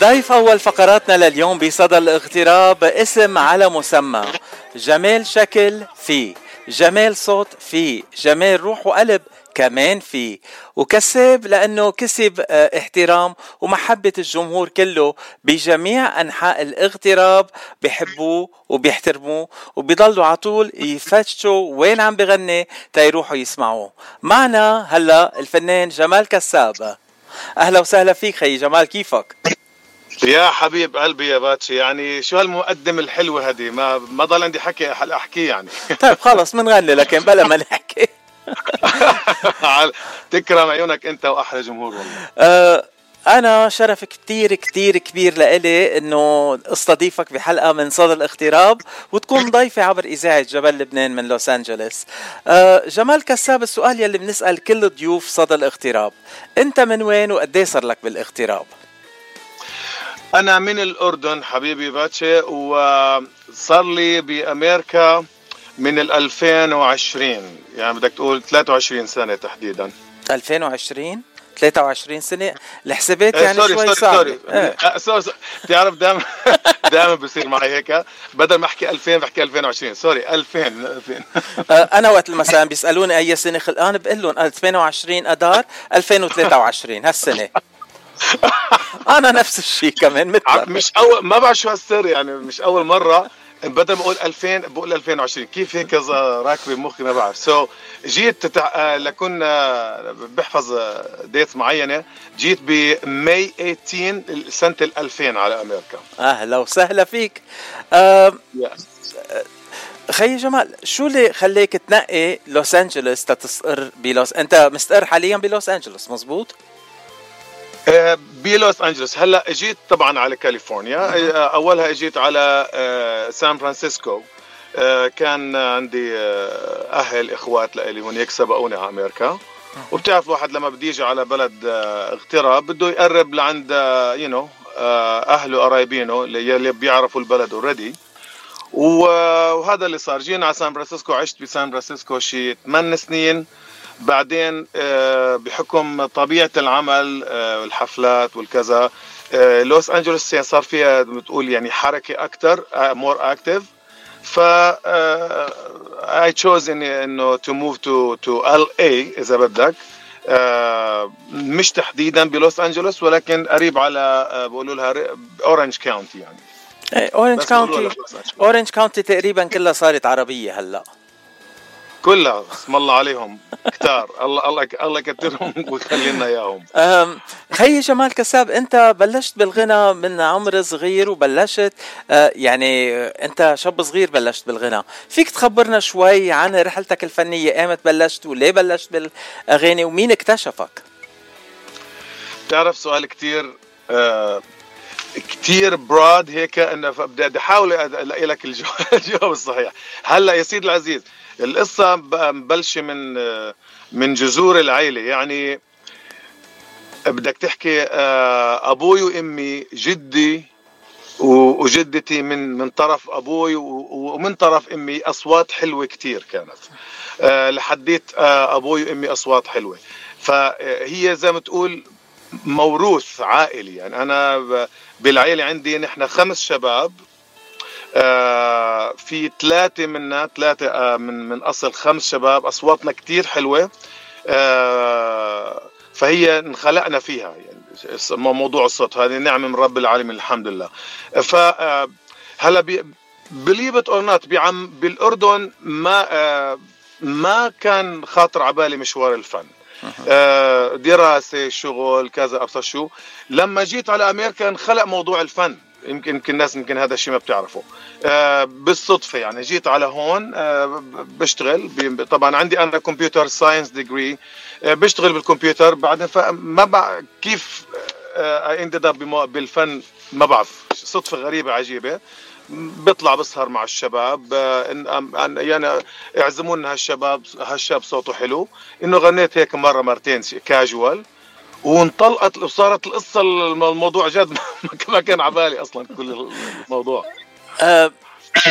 ضيف أول فقراتنا لليوم بصدى الاغتراب اسم على مسمى. جمال شكل فيه جمال صوت فيه جمال روح وقلب كمان فيه وكسب لأنه كسب آه، احترام ومحبة الجمهور كله بجميع أنحاء الاغتراب بحبوه وبيحترموه وبيضلوا على طول يفتشوا وين عم بغني تيروحوا يسمعوه. معنا هلا الفنان جمال كساب. أهلا وسهلا فيك خي جمال كيفك؟ يا حبيب قلبي يا باتشي يعني شو هالمقدمة الحلوة هذه؟ ما ما ضل عندي حكي احكيه يعني. طيب خلص بنغني لكن بلا ما نحكي. تكرم عيونك أنت وأحلى جمهور والله. أه أنا شرف كتير كتير كبير لإلي إنه أستضيفك بحلقة من صدى الاغتراب وتكون ضيفي عبر إذاعة جبل لبنان من لوس أنجلوس. أه جمال كساب السؤال يلي بنسأل كل ضيوف صدى الاغتراب، أنت من وين وقد صار لك بالاغتراب؟ أنا من الأردن حبيبي باتشي وصار لي بأمريكا من ال 2020 يعني بدك تقول 23 سنة تحديدا. 2020 23 سنة؟ الحسابات إيه، يعني sorry شوي sorry إيه. sorry sorry. بتعرف دائما دائما بصير معي هيك. بدل ما أحكي 2000 بحكي 2020 sorry 2000 2000 أنا وقت مثلا بيسألوني أي سنة خلقان بقول لهم 28 اذار 2023 هالسنة. أنا نفس الشيء كمان مثل مش أول ما بعرف شو هالسر يعني مش أول مرة. بدل ما أقول 2000 بقول 2020 كيف هيك راكبة بمخي ما بعرف. so so, جيت تتع... آه، لكن آه، بحفظ date آه، معينة. جيت ب May 18 سنة ال 2000 على أمريكا. أهلا وسهلا فيك. أه... خي جمال شو اللي خليك تنقي لوس أنجلوس تستقر بلوس أنت مستقر حاليا بلوس أنجلوس مزبوط؟ بلوس أنجلوس. هلأ إجيت طبعا على كاليفورنيا. آه، أولها إجيت على آه، سان فرانسيسكو. كان عندي أهل إخوات لإلي هناك سبقوني على أمريكا. وبتعرف الواحد لما بده يجي على بلد اغتراب بده يقرب لعند you know أهله قرايبينه اللي بيعرفوا البلد already وهذا اللي صار. جينا على سان فرانسيسكو عشت بسان فرانسيسكو شي 8 سنين. بعدين آه، بحكم طبيعة العمل والحفلات آه، والكذا آه، لوس أنجلوس يعني صار فيها بتقول يعني حركة أكثر more active ف I choose اني إنه to move to to L.A. إذا بدك. مش تحديدا بلوس أنجلوس ولكن قريب على بقولوا لها Orange County يعني. Orange County اورنج كاونتي تقريبا كلها صارت عربية هلأ. كلها اسم الله عليهم. كتار. الله الله الله يكثرهم ويخلي لنا اياهم خي جمال كساب أنت بلشت بالغنى من عمر صغير وبلشت يعني أنت شاب صغير بلشت بالغنى. فيك تخبرنا شوي عن رحلتك الفنية أيمت بلشت وليه بلشت بالأغاني ومين اكتشفك؟ بتعرف سؤال كتير آه كتير براد هيك إنه بدي أحاول ألاقي لك الجواب الصحيح. هلأ يا سيدي العزيز القصة مبلشة من من جذور العيلة. يعني بدك تحكي آه، أبوي وأمي جدي وجدتي من من طرف أبوي ومن طرف أمي أصوات حلوة كتير كانت. آه، لحديت آه، أبوي وأمي أصوات حلوة. فهي زي ما تقول موروث عائلي. يعني أنا بالعيلة عندي نحن خمس شباب. في ثلاثة منا ثلاثة آه، من من أصل خمس شباب أصواتنا كتير حلوة. آه، فهي انخلقنا فيها يعني موضوع الصوت هذه نعمة من رب العالمين الحمد لله. ف هلأ believe it or not بعم بالأردن ما ما كان خاطر على بالي مشوار الفن. دراسة شغل كذا ابصر شو. لما جيت على أمريكا انخلق موضوع الفن. يمكن يمكن الناس يمكن هذا الشيء ما بتعرفه. آه بالصدفة يعني جيت على هون آه بشتغل طبعا عندي أنا computer science degree بشتغل بالكمبيوتر بعدين بع... كيف I ended بالفن ما بعرف. صدفة غريبة عجيبة. بطلع بسهر مع الشباب آه يعني يعزمونا هالشباب هالشاب صوته حلو. إنه غنيت هيك مرة مرتين كاجوال وانطلقت وصارت القصة الموضوع جد ما كان على بالي أصلا كل الموضوع. أه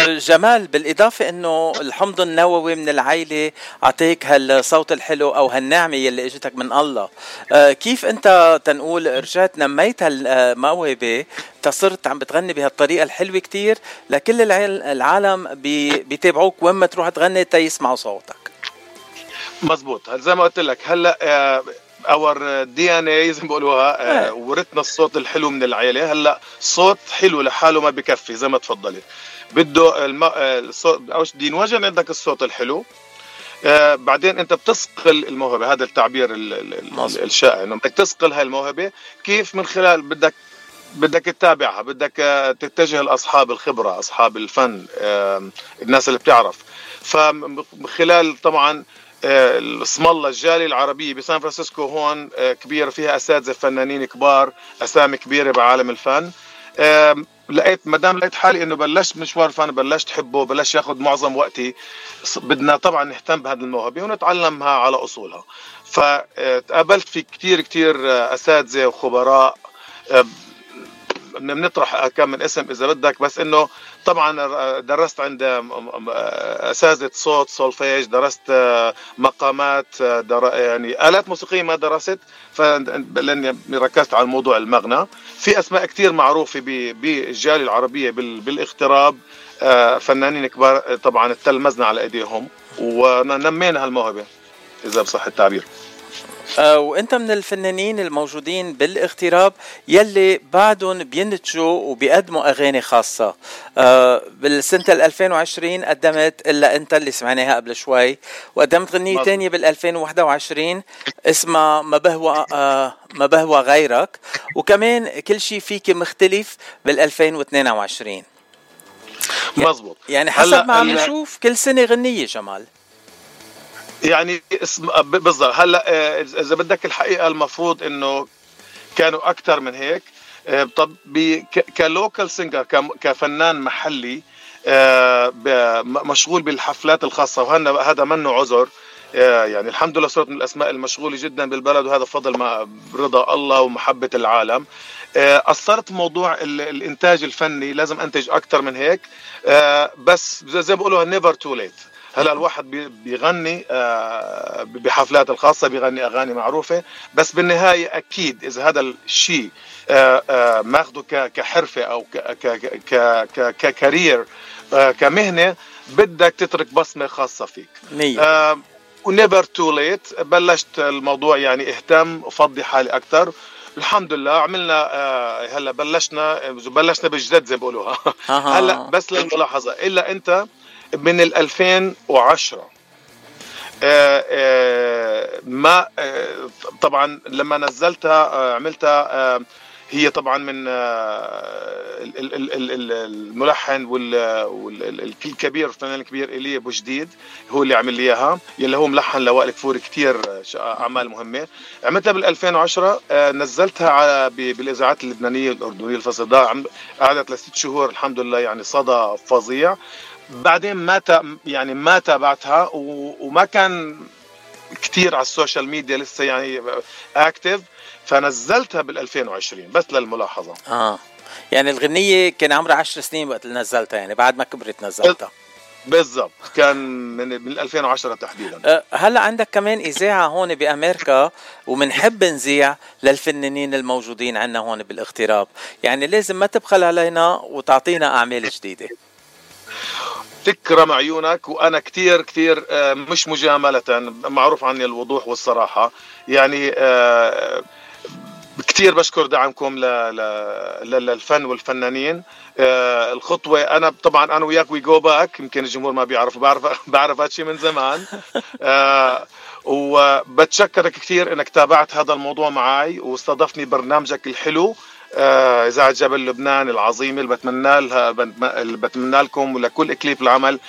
جمال بالإضافة إنه الحمض النووي من العائله أعطيك هالصوت الحلو أو هالنعمة يلي إجتك من الله. آه، كيف أنت تنقول رجعت نميت هالموهبة؟ تصرت عم بتغني بهالطريقة الحلوة كتير لكل العالم بيتابعوك وين ما تروح تغني تيسمعوا صوتك. مزبوط. زي ما قلت لك هلأ our DNA زي ما بيقولوها آه، ورثنا الصوت الحلو من العيلة. هلا صوت حلو لحاله ما بكفي زي ما تفضلت بده الم... آه، الصوت اول دين وجن عندك الصوت الحلو. آه بعدين أنت بتصقل الموهبة هذا التعبير ال... ال... الشائع إنه بدك تصقل هاي الموهبه كيف من خلال بدك بدك تتابعها؟ بدك تتجه لأصحاب الخبرة أصحاب الفن آه الناس اللي بتعرف. فخلال طبعا اسم الله الجالية العربية بسان فرانسيسكو هون آه، كبيرة فيها أساتذة فنانين كبار أسامي كبيرة بعالم الفن. لقيت ما دام لقيت حالي إنه بلشت مشوار الفن بلشت حبه بلشت ياخذ معظم وقتي. بدنا طبعا نهتم بهذه الموهبة ونتعلمها على أصولها. فتقابلت في كثير كثير آه، أساتذة وخبراء. بنطرح كم من اسم إذا بدك بس إنه طبعا درست عند أساتذة صوت سولفيج درست مقامات در يعني آلات موسيقية ما درست لاني ركزت على موضوع المغنى. في أسماء كثير معروفة بالجاليه العربية بالاغتراب فنانين كبار طبعا تلمذنا على إيديهم ونمينا هالموهبة إذا بصح التعبير. آه، وانت من الفنانين الموجودين بالاغتراب يلي بعدهم بينتجوا وبيقدموا أغاني خاصة. آه، بالسنة 2020 قدمت إلا أنت اللي سمعناها قبل شوي وقدمت غنية ثانية بال 2021 اسمها ما بهوى آه، ما بهوى غيرك. وكمان كل شيء فيك مختلف بال 2022 مزبوط يعني حسب ما عم نشوف كل سنة غنية جمال. يعني بالضبط. هلأ آه، إذا بدك الحقيقة المفروض إنه كانوا أكثر من هيك آه، طب ك local singer كفنان محلي آه، مشغول بالحفلات الخاصة وهذا هذا منه عذر. يعني الحمد لله صرت من الأسماء المشغولة جدا بالبلد وهذا فضل ما رضا الله ومحبة العالم. اثرت موضوع الإنتاج الفني لازم أنتج أكثر من هيك. بس زي ما بيقولوا never too late هلا الواحد بيغني آه، بحفلات الخاصة بيغني أغاني معروفة. بس بالنهاية أكيد إذا هذا الشيء آه، آه، ماخده كحرفة أو ك career كمهنة بدك تترك بصمة خاصة فيك. و never too late بلشت الموضوع يعني اهتم وفضي حالي أكثر الحمد لله عملنا هلا بلشنا بلشنا بالجدد زي بيقولوها. هلا بس للملاحظه إلا أنت من ال 2010 آه، آه، ما آه، طبعا لما نزلتها عملتها هي طبعا من الملحن والكبير الفنان الكبير ايليا أبو جديد هو اللي عمل لي إياها يلي هو ملحن لوائل كفور كثير أعمال مهمة. عملتها بال 2010 نزلتها على بالإذاعات اللبنانية الأردنية الفصل قعدت لست شهور الحمد لله يعني صدى فظيع. بعدين ما يعني ما تابعتها وما كان كثير على ال social media لسه يعني active فنزلتها بال 2020 بس للملاحظة. آه. يعني الغنية كان عمرها 10 سنين وقت اللي نزلتها يعني بعد ما كبرت نزلتها. بالضبط. كان من من 2010 تحديدا. أه هلأ عندك كمان إذاعة هون بأمريكا وبنحب نذيع للفنانين الموجودين عندنا هون بالاغتراب. يعني لازم ما تبخل علينا وتعطينا أعمال جديدة. تكرم عيونك وأنا كثير كثير آه، مش مجاملة معروف عني الوضوح والصراحة. يعني آه، كثير بشكر دعمكم للفن والفنانين. آه، الخطوة أنا طبعا أنا وياك we go back يمكن الجمهور ما بيعرف بعرف بعرف هذا من زمان. وبتشكرك كثير إنك تابعت هذا الموضوع معي واستضفتني برنامجك الحلو. إذاعة جبل لبنان العظيمه اللي بتمنى لها اللي بتمنى لكم ولكل اكليب العمل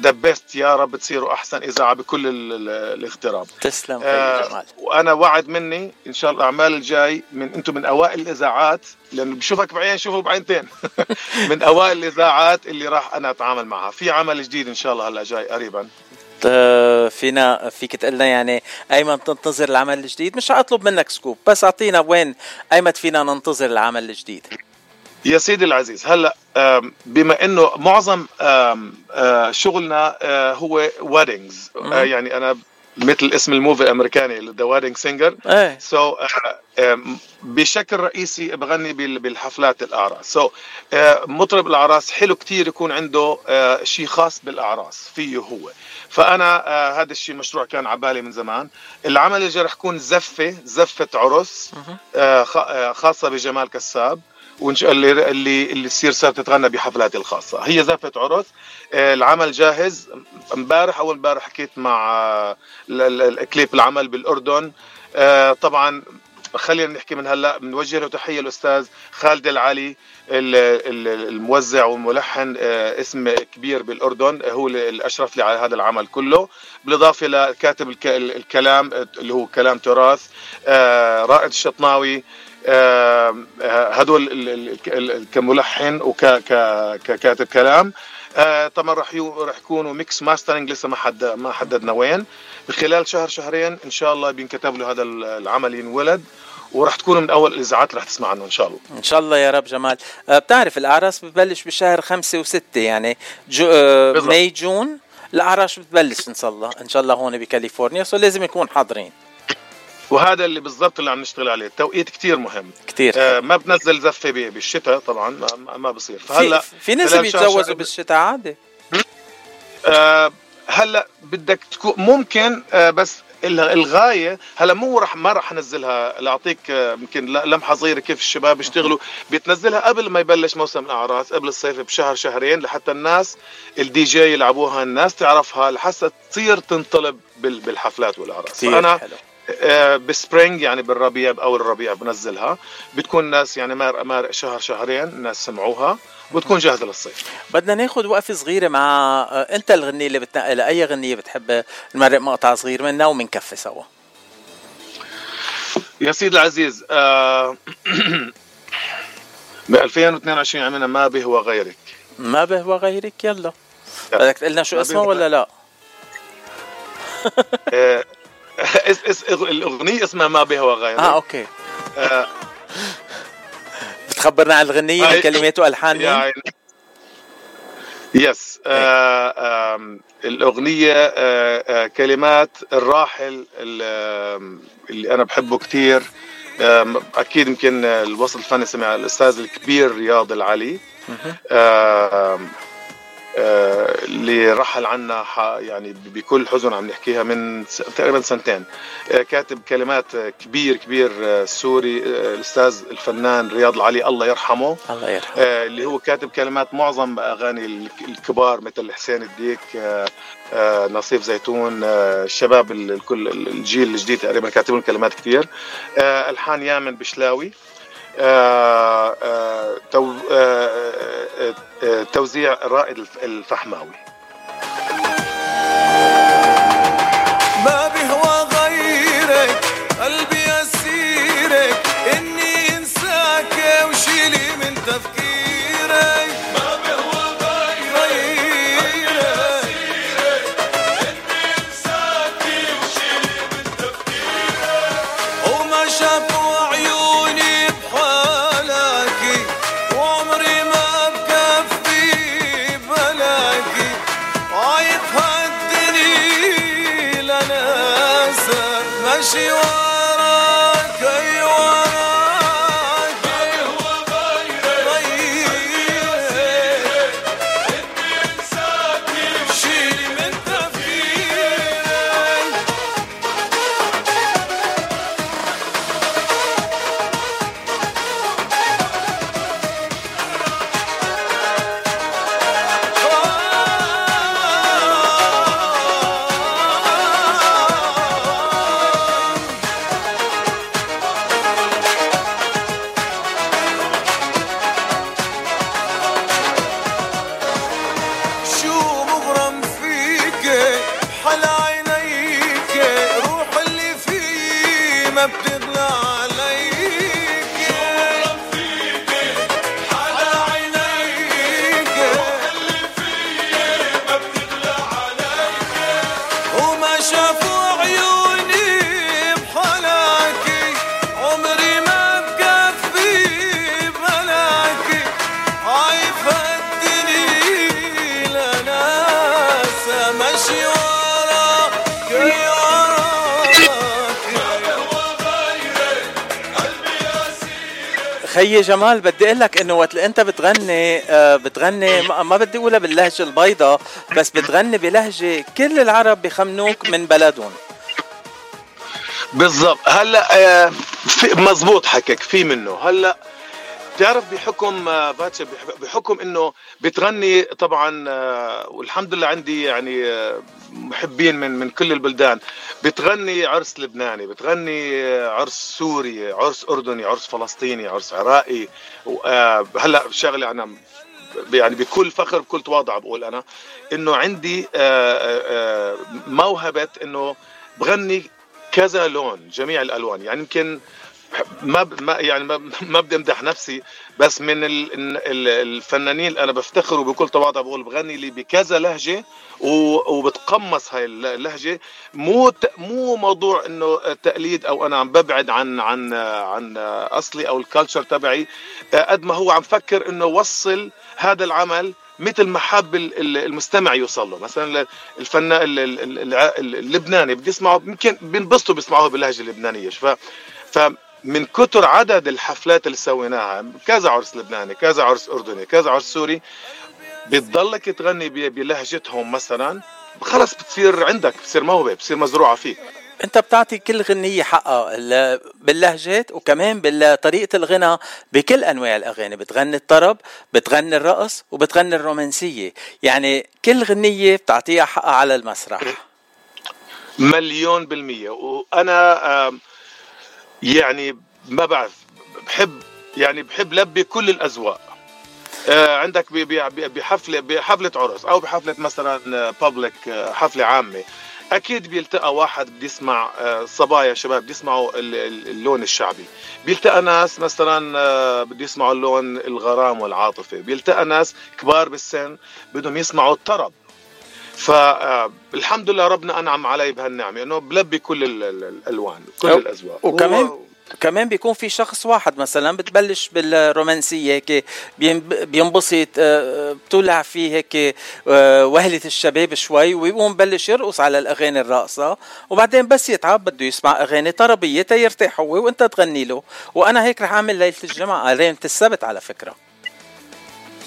the best يا رب تصيروا أحسن إذاعة بكل الاغتراب. تسلم آه جمال. وأنا وعد مني إن شاء الله الأعمال الجاي من أنتم من أوائل الإذاعات لأنه بشوفك بعين شوفه بعينتين من أوائل الإذاعات اللي راح أنا أتعامل معها. في عمل جديد إن شاء الله هلا جاي قريبا. فينا فيك تقول لنا يعني أيمن تنتظر العمل الجديد؟ مش أطلب منك scoop بس أعطينا وين أيمن فينا ننتظر العمل الجديد. يا سيدي العزيز هلأ بما إنه معظم شغلنا هو weddings يعني أنا مثل اسم ال movie الأمريكاني The Wedding Singer so بشكل رئيسي بغني بالحفلات الأعراس. so so, uh, مطرب الأعراس حلو كتير يكون عنده uh, شيء خاص بالأعراس فيه هو. فأنا uh, هذا الشيء مشروع كان على بالي من زمان. العمل اللي رح يكون زفة زفة عرس uh, خاصة بجمال كساب. اللي اللي اللي تصير صارت تتغنى بحفلاتي الخاصة. هي زفه عرس. العمل جاهز. امبارح أول امبارح حكيت مع الكليب العمل بالأردن. طبعا خلينا نحكي من هلا بنوجه له تحية الأستاذ خالد العلي الموزع والملحن آه، اسم كبير بالأردن. هو اللي اشرف لي على هذا العمل كله. بالإضافة لكاتب الكلام اللي هو كلام تراث آه، رائد الشطناوي آه، هدول كملحن وككاتب كلام. طبعا راح راح يكونوا mix mastering لسه ما حد ما حددنا وين. بخلال شهر شهرين إن شاء الله بينكتب له هذا العمل ينولد وراح تكونوا من أول الإذاعات اللي راح تسمع عنه إن شاء الله. إن شاء الله يا رب جمال. بتعرف الأعراس ببلش بشهر خمسة وستة يعني جو May June الأعراس بتبلش إن شاء الله إن شاء الله هون بكاليفورنيا so لازم يكون حاضرين. وهذا اللي بالضبط اللي عم نشتغل عليه. التوقيت كتير مهم. كتير. آه ما بنزل زفة بالشتاء طبعا ما, ما بصير. فهلأ في, في ناس بيتجوزوا بالشتاء عادي. آه هلأ بدك تكون ممكن آه بس الغاية هلأ مو رح ما رح انزلها لأعطيك آه، يمكن لمحة صغيرة كيف الشباب بيشتغلوا بتنزلها قبل ما يبلش موسم الأعراس قبل الصيف بشهر شهرين لحتى الناس الدي جي يلعبوها الناس تعرفها لحتى تصير تنطلب بالحفلات والأعراس. فأنا حلو. آه، ب spring يعني بالربيع أو الربيع بنزلها. بتكون الناس يعني مار مار شهر شهرين الناس سمعوها وتكون جاهزة للصيف. بدنا ناخذ وقفة صغيرة مع أنت الغنيه اللي بتنقلها. أي غنية بتحب نمرق مقطع صغير منها ومنكفي سوا؟ يا سيدي العزيز آه ب 2022 عملنا ما بهوى غيرك ما بهوى غيرك يلا. بدك تقول لنا شو اسمه ولا لا؟ آه اس اس الاغنية اسمها ما بهوى غيرك آه okay. آه. بتخبرنا عن الغنية من كلمات والحان يعني yes آه آه الأغنية آه آه كلمات الراحل اللي أنا بحبه كتير. آه أكيد يمكن الوسط الفني سمع الأستاذ الكبير رياض العلي. آه آه، اللي رحل عنا يعني بكل حزن عم نحكيها من تقريبا سنتين. آه، كاتب كلمات كبير كبير آه، سوري الأستاذ الفنان رياض العلي الله يرحمه. الله يرحمه. اللي هو كاتب كلمات معظم أغاني الكبار مثل حسين الديك نصيف زيتون الشباب الكل الجيل الجديد تقريبا كاتبون كلمات كثير ألحان يامن بشلاوي. آه، آه، آه، توزيع رائد الفحماوي. She was خيي جمال بدي أقول لك إنه وقت أنت بتغني آه، بتغني ما بدي أقولها باللهجة البيضاء بس بتغني بلهجة كل العرب بخمنوك من بلدهم. بالضبط. هلأ آه، مزبوط حكيك في منه. هلأ بتعرف بحكم آه، باتشا بح- بحكم إنه بتغني طبعا والحمد لله عندي يعني محبين من من كل البلدان. بتغني عرس لبناني بتغني عرس سوري عرس أردني عرس فلسطيني عرس عراقي آه، هلأ شغلة أنا يعني بكل فخر بكل تواضع بقول أنا إنه عندي آه، آه، موهبة إنه بغني كذا لون جميع الألوان. يعني يمكن ما ب- ما يعني ما, ما بدي امدح نفسي بس من ال- ال- الفنانين اللي أنا بفتخر وبكل تواضع بقول بغني لي بكذا لهجة وبتقمص هاي اللهجة. مو مو موضوع إنه تقليد أو أنا عم ببعد عن عن عن أصلي أو ال culture تبعي. قد ما هو عم فكر إنه وصل هذا العمل مثل ما حاب ال- ال- المستمع يوصل له. مثلا الفنان اللبناني بدي يسمعه يمكن بينبسطوا بيسمعوه باللهجة اللبنانية. ف فمن كتر عدد الحفلات اللي سويناها كذا عرس لبناني كذا عرس أردني كذا عرس سوري بتضلك تغني بلهجتهم مثلا خلص بتصير عندك بتصير موهبة بتصير مزروعة فيك. انت بتعطي كل غنية حقها ال- باللهجات وكمان بطريقة الغنى بكل أنواع الأغاني بتغني الطرب بتغني الرقص وبتغني الرومانسية. يعني كل غنية بتعطيها حقها على المسرح. مليون بالمية. وأنا آم، يعني ما بعرف بحب يعني بحب لبي كل الأذواق. آه، عندك ب- ب- ب- بحفلة بحفلة عرس أو بحفلة مثلا بابليك حفلة عامة. أكيد بيلتقى واحد بده يسمع آه، صبايا شباب بده يسمعوا ال- ال- اللون الشعبي. بيلتقى ناس مثلا آه، بده يسمعوا اللون الغرام والعاطفة بيلتقى ناس كبار بالسن بدهم يسمعوا الطرب. فالحمد لله ربنا أنعم علي بهالنعمة إنه بلبي كل ال- ال- الألوان كل الأذواق. وكمان و- كمان بيكون في شخص واحد مثلا بتبلش بالرومانسية هيك بين- بينبسط آه، بتولع فيه هيك آه، وهلة الشباب شوي ويقوم ببلش يرقص على الأغاني الراقصه وبعدين بس يتعب بده يسمع أغاني طربية تيرتاح هو وأنت تغني له. وأنا هيك رح أعمل ليلة الجمعة ليلة السبت على فكرة.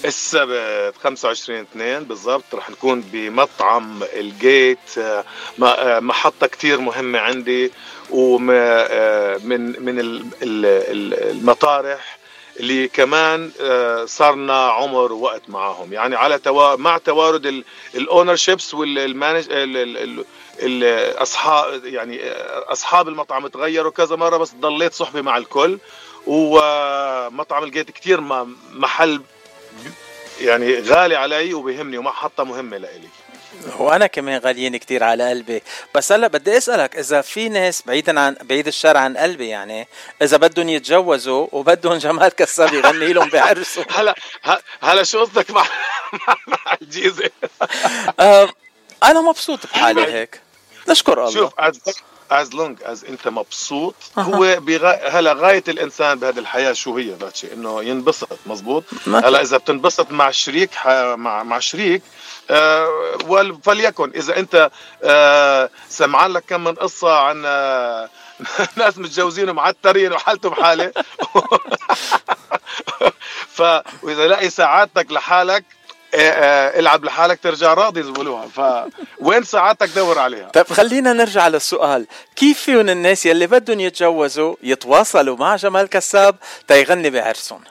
السبت 25 2 بالضبط. رح نكون بمطعم الجيت. آه، آه، محطة كتير مهمة عندي ومن من ال- ال- المطارح اللي كمان آه، صارنا عمر ووقت معاهم. يعني على. مع توارد ال ownerships وال manage الاصحاب يعني آه، أصحاب المطعم تغيروا كذا مرة بس ضليت صحبه مع الكل. ومطعم الجيت كتير محل يعني غالي علي وبيهمني ومحطة مهمة لإلي. وأنا كمان غاليين كتير على قلبي. بس هلا بدي أسألك إذا في ناس بعيدا عن بعيد الشر عن قلبي يعني إذا بدهم يتجوزوا وبدهم جمال كساب يغني لهم بعرسهم هلا هلا شو قصدك مع مع الجيزة؟ آه، أنا مبسوط بحالي هيك. نشكر الله. شوف as long as انت مبسوط أها. هو بغا... هلا غاية الإنسان بهذه الحياة شو هي باتشي إنه ينبسط مزبوط هلا إذا بتنبسط مع شريك ح... مع مع شريك آه. فليكن إذا أنت آه سمعان لك كم من قصة عن آه ناس متجوزين ومعترين وحالتهم حالة ف وإذا لاقي سعادتك لحالك العب لحالك ترجع راضي بيقولوها فوين سعادتك دور عليها؟ طيب خلينا نرجع للسؤال. كيف فيهم الناس يلي بدهم يتجوزوا يتواصلوا مع جمال كساب تيغني بعرسهم؟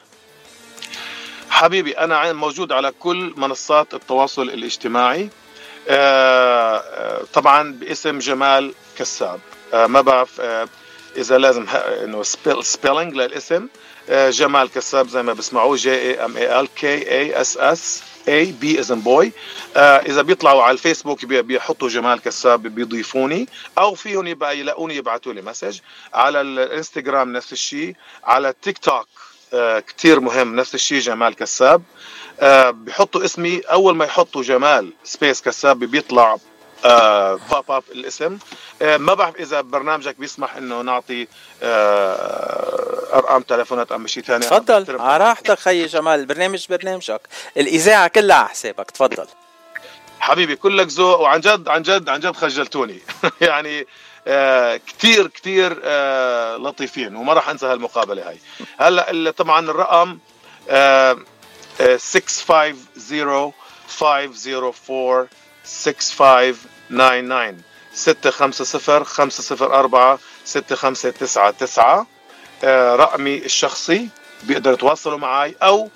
حبيبي أنا موجود على كل منصات التواصل الاجتماعي. آه، آه، طبعا باسم جمال كساب. آه، ما بعرف إذا لازم إنه spell spelling للاسم. جمال كساب زي ما بسمعوه J A M A L K A S S A B as in boy إذا بيطلعوا على الفيسبوك بي- بيحطوا جمال كساب بيضيفوني أو فيهم يبقى يلاقوني يبعثوا لي message على الإنستغرام نفس الشيء على التيك توك آه، كتير مهم نفس الشيء جمال كساب. آه، بيحطوا اسمي. أول ما يحطوا جمال space كساب بيطلع آه pop up الاسم. آه ما بعرف إذا برنامجك بيسمح إنه نعطي آه أرقام تليفونات ام شيء ثاني تفضل. على راحتك خيي جمال. البرنامج برنامجك الإذاعة كلها على حسابك. تفضل. حبيبي كلك ذوق وعن جد عن جد عن جد خجلتوني. يعني آه كتير كتير آه لطيفين وما راح أنسى هالمقابلة هاي. هلأ طبعا الرقم آه آه 650 504 6599 650 504 6599 آه، رقمي الشخصي بيقدروا يتواصلوا معي أو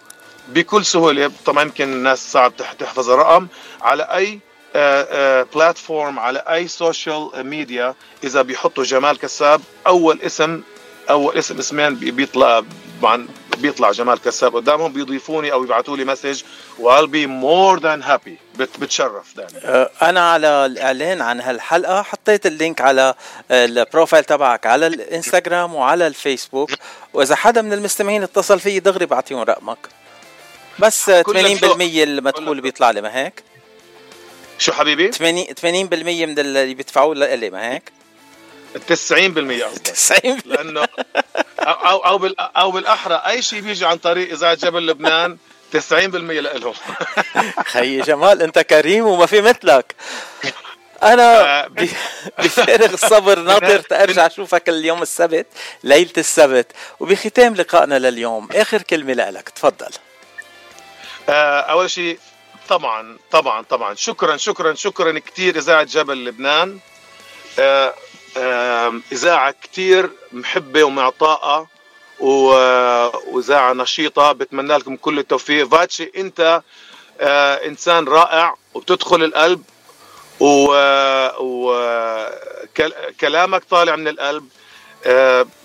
بكل سهولة طبعا يمكن الناس صعب تح- تحفظ الرقم على أي platform على أي social media إذا بيحطوا جمال كساب أول اسم أول اسم اسمين بي- بيطلع طبعا بيطلع جمال كساب قدامهم بيضيفوني أو يبعثوا لي message be more than happy. بت بتشرف دائما. أه، أنا على الإعلان عن هالحلقة حطيت ال link على ال profile تبعك على الإنستغرام وعلى الفيسبوك وإذا حدا من المستمعين اتصل فيي دغري بعطيهم رقمك. بس أه، 80% كلك ذوق. المدخول بيطلع لي ما هيك؟ شو حبيبي؟ 80 80% من اللي بيدفعوه لي ما هيك؟ 90% قصدك 90% لأنه أو أو أو, بال أو بالأحرى أي شيء بيجي عن طريق اذاعه جبل لبنان 90% لهم خيي جمال أنت كريم وما في مثلك. أنا بفارغ الصبر ناطر تأرجع أشوفك اليوم السبت ليلة السبت. وبختام لقائنا لليوم. آخر كلمة لك تفضل. آه، أول شيء طبعا طبعا طبعا. شكرا شكرا شكرا كثير إذاعة جبل لبنان. آه، إذاعة كثير محبة ومعطاءه و- وإذاعة نشيطة بتمنى لكم كل التوفيق. فاتشي أنت آه، إنسان رائع وبتدخل القلب وكلامك طالع من القلب.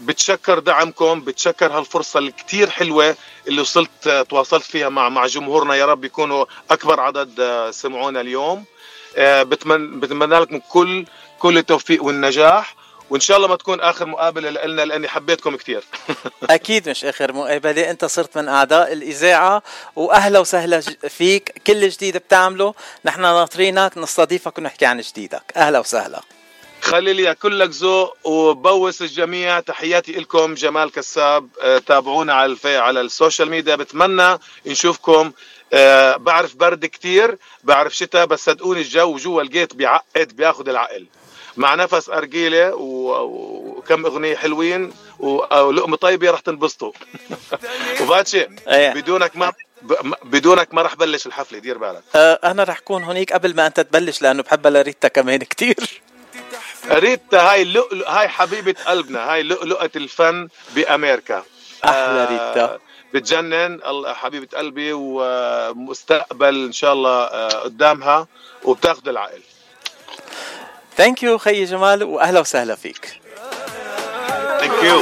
بتشكر دعمكم بتشكر هالفرصة الكتير حلوة اللي وصلت تواصلت فيها مع مع جمهورنا. يا رب يكونوا أكبر عدد سمعونا اليوم. بتمن بتمنى لكم كل كل التوفيق والنجاح. وإن شاء الله ما تكون آخر مقابلة لنا لأني حبيتكم كتير أكيد مش آخر مقابلة. أنت صرت من أعضاء الإذاعة وأهلا وسهلا فيك. كل جديد بتعمله. نحن ناطرينك نستضيفك ونحكي عن جديدك. أهلا وسهلا. خلي لي كلك ذوق وبوس الجميع. تحياتي لكم جمال كساب. آه، تابعونا على الفي على ال social media. بتمنى نشوفكم. آه، بعرف برد كتير بعرف شتاء بس صدقوني الجو جوا الجيت بيعقد بياخد العقل. مع نفس أرجيلة وكم أغنية حلوين ولقمة طيبة رح تنبسطوا. وباتشي إيه. بدونك ما بدونك ما رح بلش الحفلة دير بالك. أه، أنا رح كون هونيك قبل ما أنت تبلش لأنه بحبها لريتا كمان كتير. ريتا هاي اللؤلؤ هاي حبيبة قلبنا هاي لؤلؤة الفن بأمريكا أحلى آه، ريتا. بتجنن الله حبيبة قلبي ومستقبل إن شاء الله آه، قدامها وبتاخذ العقل. thank you خيي جمال واهلا وسهلا فيك. thank you